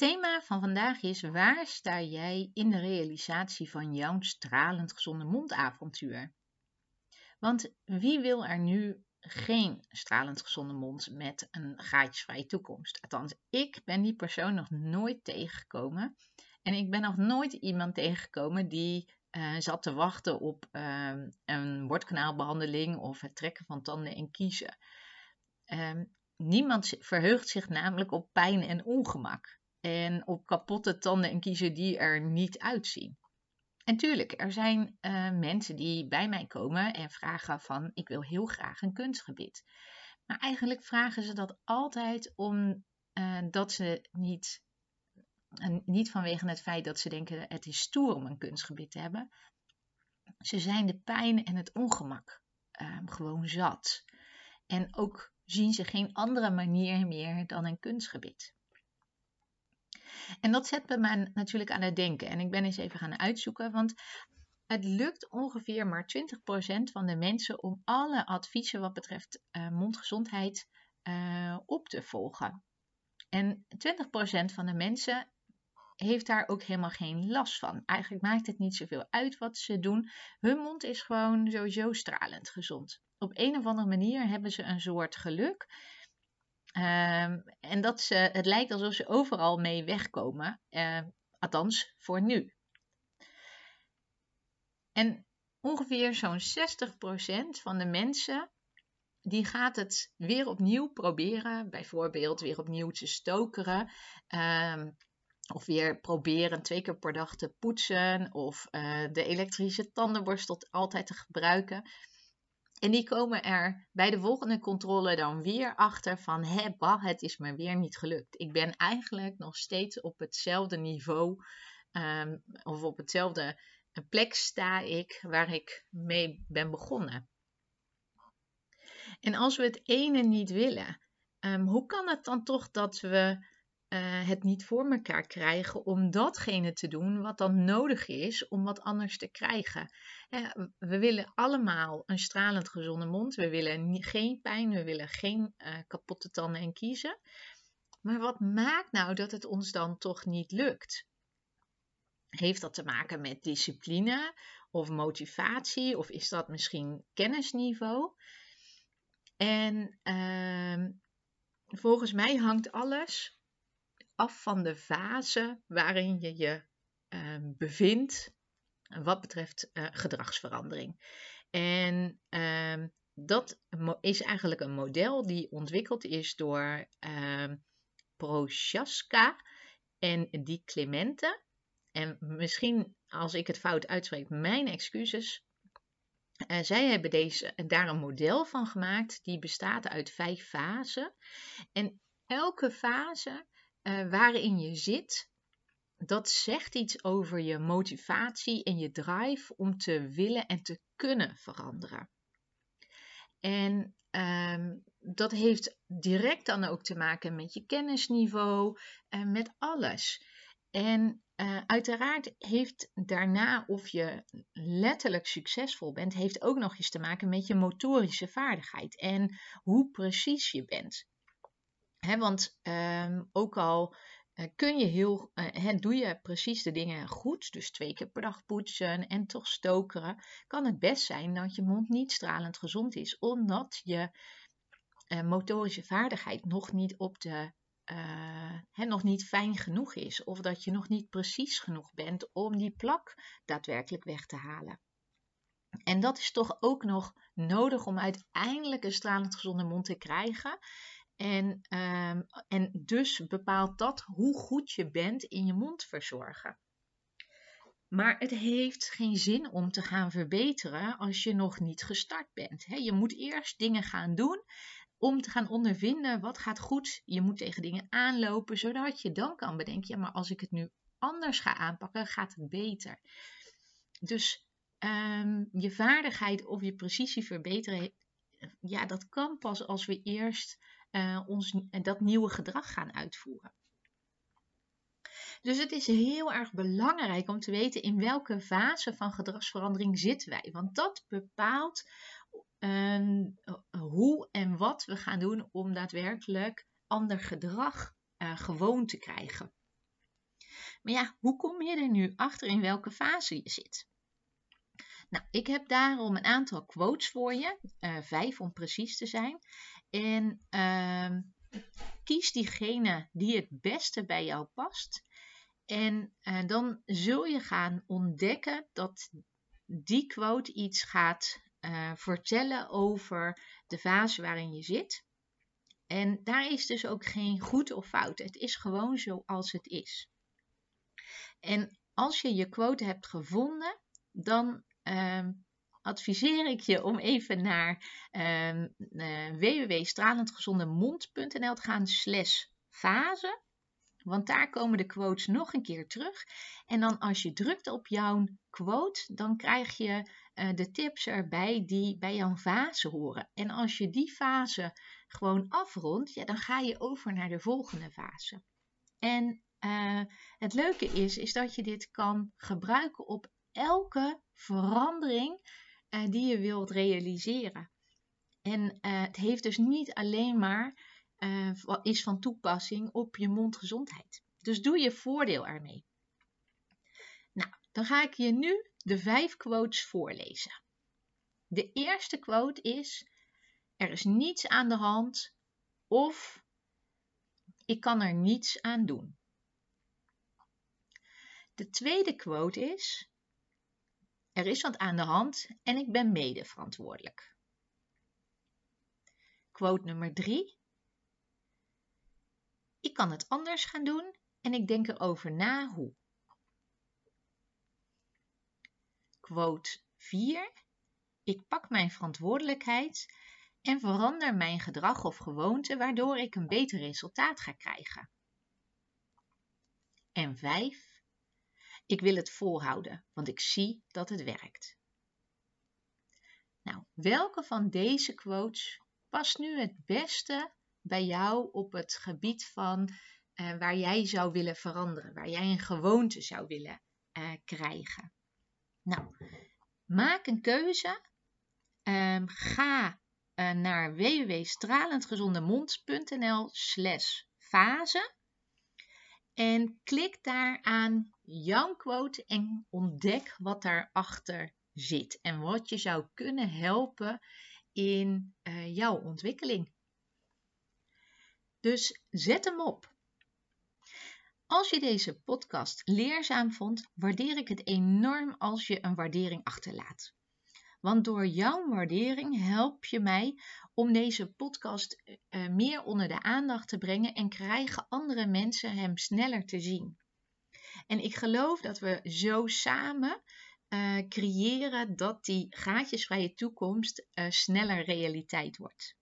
Thema van vandaag is: waar sta jij in de realisatie van jouw stralend gezonde mondavontuur? Want wie wil er nu geen stralend gezonde mond met een gaatjesvrije toekomst? Althans, ik ben die persoon nog nooit tegengekomen. En ik ben nog nooit iemand tegengekomen die uh, zat te wachten op uh, een wortkanaalbehandeling of het trekken van tanden en kiezen. Uh, niemand verheugt zich namelijk op pijn en ongemak en op kapotte tanden en kiezen die er niet uitzien. En tuurlijk, er zijn uh, mensen die bij mij komen en vragen van ik wil heel graag een kunstgebied. Maar eigenlijk vragen ze dat altijd omdat uh, ze niet, niet vanwege het feit dat ze denken het is stoer om een kunstgebied te hebben. Ze zijn de pijn en het ongemak ehm, gewoon zat. En ook zien ze geen andere manier meer dan een kunstgebied. En dat zet me natuurlijk aan het denken. En ik ben eens even gaan uitzoeken, want het lukt ongeveer maar 20% van de mensen om alle adviezen wat betreft uh, mondgezondheid uh, op te volgen. En 20% van de mensen heeft daar ook helemaal geen last van. Eigenlijk maakt het niet zoveel uit wat ze doen. Hun mond is gewoon sowieso stralend gezond. Op een of andere manier hebben ze een soort geluk Um, en dat ze, het lijkt alsof ze overal mee wegkomen, uh, althans voor nu. En ongeveer zo'n 60% van de mensen die gaat het weer opnieuw proberen, bijvoorbeeld weer opnieuw te stokeren. Um, of weer proberen twee keer per dag te poetsen of uh, de elektrische tandenborstel altijd te gebruiken. En die komen er bij de volgende controle dan weer achter van, hé, bah, het is me weer niet gelukt. Ik ben eigenlijk nog steeds op hetzelfde niveau um, of op hetzelfde plek sta ik waar ik mee ben begonnen. En als we het ene niet willen, um, hoe kan het dan toch dat we uh, het niet voor elkaar krijgen om datgene te doen wat dan nodig is om wat anders te krijgen. we willen allemaal een stralend gezonde mond. We willen geen pijn. We willen geen uh, kapotte tanden en kiezen. Maar wat maakt nou dat het ons dan toch niet lukt? Heeft dat te maken met discipline of motivatie? Of is dat misschien kennisniveau? En uh, volgens mij hangt alles af van de fase waarin je je uh, bevindt wat betreft uh, gedragsverandering. En uh, dat is eigenlijk een model die ontwikkeld is door uh, Prochaska en die Clemente. En misschien als ik het fout uitspreek, mijn excuses. Uh, zij hebben deze, daar een model van gemaakt die bestaat uit vijf fasen. En elke fase uh, waarin je zit, dat zegt iets over je motivatie en je drive om te willen en te kunnen veranderen. En um, dat heeft direct dan ook te maken met je kennisniveau en met alles. En uh, uiteraard heeft daarna of je letterlijk succesvol bent, heeft ook nog eens te maken met je motorische vaardigheid en hoe precies je bent want um, ook al uh, kun je heel, uh, doe je precies de dingen goed, dus twee keer per dag poetsen en toch stokeren, kan het best zijn dat je mond niet stralend gezond is, omdat je uh, motorische vaardigheid nog niet op de nog niet fijn genoeg is, of dat je nog niet precies genoeg bent om die plak daadwerkelijk weg te halen. En dat is toch ook nog nodig om uiteindelijk een stralend gezonde mond te krijgen. En, um, en dus bepaalt dat hoe goed je bent in je mond verzorgen. Maar het heeft geen zin om te gaan verbeteren als je nog niet gestart bent. Je moet eerst dingen gaan doen om te gaan ondervinden wat gaat goed. Je moet tegen dingen aanlopen, zodat je dan kan bedenken, ja, maar als ik het nu anders ga aanpakken, gaat het beter. Dus um, je vaardigheid of je precisie verbeteren, ja, dat kan pas als we eerst uh, ons, dat nieuwe gedrag gaan uitvoeren. Dus het is heel erg belangrijk om te weten in welke fase van gedragsverandering zitten wij. Want dat bepaalt uh, hoe en wat we gaan doen om daadwerkelijk ander gedrag uh, gewoon te krijgen. Maar ja, hoe kom je er nu achter in welke fase je zit? Nou, ik heb daarom een aantal quotes voor je, vijf om precies te zijn. En uh, kies diegene die het beste bij jou past. En uh, dan zul je gaan ontdekken dat die quote iets gaat uh, vertellen over de fase waarin je zit. En daar is dus ook geen goed of fout. Het is gewoon zoals het is. En als je je quote hebt gevonden, dan uh, adviseer ik je om even naar uh, uh, www.stralendgezondemond.nl te gaan slash fase. Want daar komen de quotes nog een keer terug. En dan als je drukt op jouw quote, dan krijg je uh, de tips erbij die bij jouw fase horen. En als je die fase gewoon afrondt, ja, dan ga je over naar de volgende fase. En uh, het leuke is, is dat je dit kan gebruiken op elke verandering uh, die je wilt realiseren. En het heeft dus niet alleen maar uh, is van toepassing op je mondgezondheid. Dus doe je voordeel ermee. Nou, dan ga ik je nu de vijf quotes voorlezen. De eerste quote is: Er is niets aan de hand of ik kan er niets aan doen. De tweede quote is: Er is wat aan de hand en ik ben mede verantwoordelijk. Quote nummer drie: Ik kan het anders gaan doen en ik denk erover na hoe. Quote 4. Ik pak mijn verantwoordelijkheid en verander mijn gedrag of gewoonte waardoor ik een beter resultaat ga krijgen. En 5. Ik wil het volhouden, want ik zie dat het werkt. Nou, welke van deze quotes past nu het beste bij jou op het gebied van uh, waar jij zou willen veranderen, waar jij een gewoonte zou willen uh, krijgen? Nou, maak een keuze. Um, ga uh, naar www.stralendgezondemond.nl slash fase en klik daar aan jouw quote en ontdek wat daarachter zit en wat je zou kunnen helpen in uh, jouw ontwikkeling. Dus zet hem op. Als je deze podcast leerzaam vond, waardeer ik het enorm als je een waardering achterlaat. Want door jouw waardering help je mij om deze podcast uh, meer onder de aandacht te brengen en krijgen andere mensen hem sneller te zien. En ik geloof dat we zo samen uh, creëren dat die gaatjesvrije toekomst uh, sneller realiteit wordt.